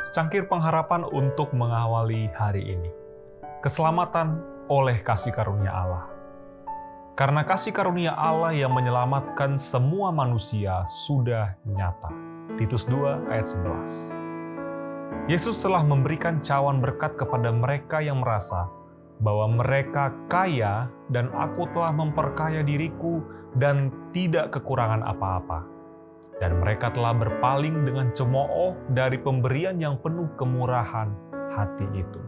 Secangkir pengharapan untuk mengawali hari ini. Keselamatan oleh kasih karunia Allah. Karena kasih karunia Allah yang menyelamatkan semua manusia sudah nyata. Titus 2 ayat 11. Yesus telah memberikan cawan berkat kepada mereka yang merasa bahwa mereka kaya dan aku telah memperkaya diriku dan tidak kekurangan apa-apa dan mereka telah berpaling dengan cemooh dari pemberian yang penuh kemurahan hati itu.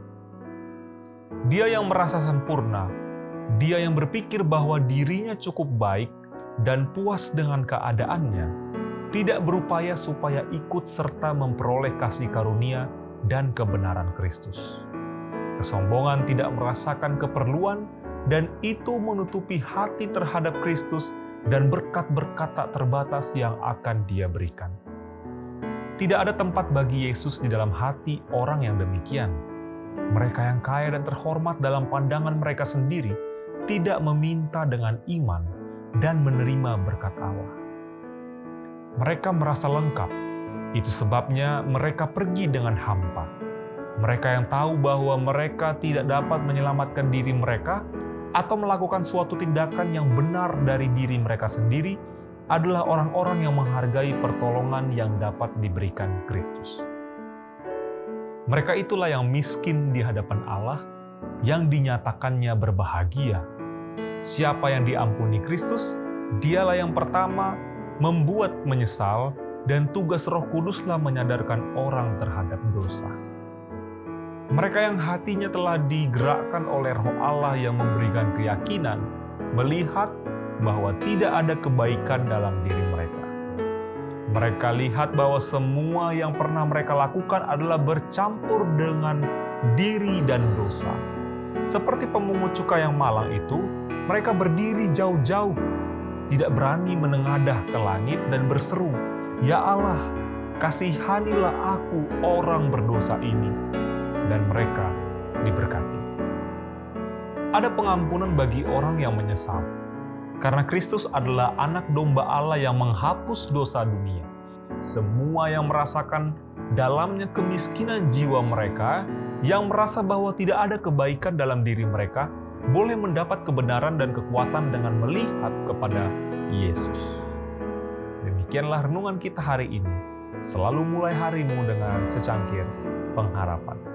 Dia yang merasa sempurna, dia yang berpikir bahwa dirinya cukup baik dan puas dengan keadaannya, tidak berupaya supaya ikut serta memperoleh kasih karunia dan kebenaran Kristus. Kesombongan tidak merasakan keperluan, dan itu menutupi hati terhadap Kristus dan berkat-berkat tak terbatas yang akan Dia berikan. Tidak ada tempat bagi Yesus di dalam hati orang yang demikian. Mereka yang kaya dan terhormat dalam pandangan mereka sendiri tidak meminta dengan iman dan menerima berkat Allah. Mereka merasa lengkap, itu sebabnya mereka pergi dengan hampa. Mereka yang tahu bahwa mereka tidak dapat menyelamatkan diri mereka atau melakukan suatu tindakan yang benar dari diri mereka sendiri adalah orang-orang yang menghargai pertolongan yang dapat diberikan Kristus. Mereka itulah yang miskin di hadapan Allah, yang dinyatakannya berbahagia. Siapa yang diampuni Kristus, dialah yang pertama membuat menyesal, dan tugas Roh Kuduslah menyadarkan orang terhadap dosa. Mereka yang hatinya telah digerakkan oleh roh Allah yang memberikan keyakinan, melihat bahwa tidak ada kebaikan dalam diri mereka. Mereka lihat bahwa semua yang pernah mereka lakukan adalah bercampur dengan diri dan dosa. Seperti pemungut cukai yang malang itu, mereka berdiri jauh-jauh, tidak berani menengadah ke langit dan berseru, "Ya Allah, kasihanilah aku orang berdosa ini." Dan mereka diberkati. Ada pengampunan bagi orang yang menyesal, karena Kristus adalah anak domba Allah yang menghapus dosa dunia. Semua yang merasakan dalamnya kemiskinan jiwa mereka, yang merasa bahwa tidak ada kebaikan dalam diri mereka, boleh mendapat kebenaran dan kekuatan dengan melihat kepada Yesus. Demikianlah renungan kita hari ini. Selalu mulai harimu dengan secangkir pengharapan.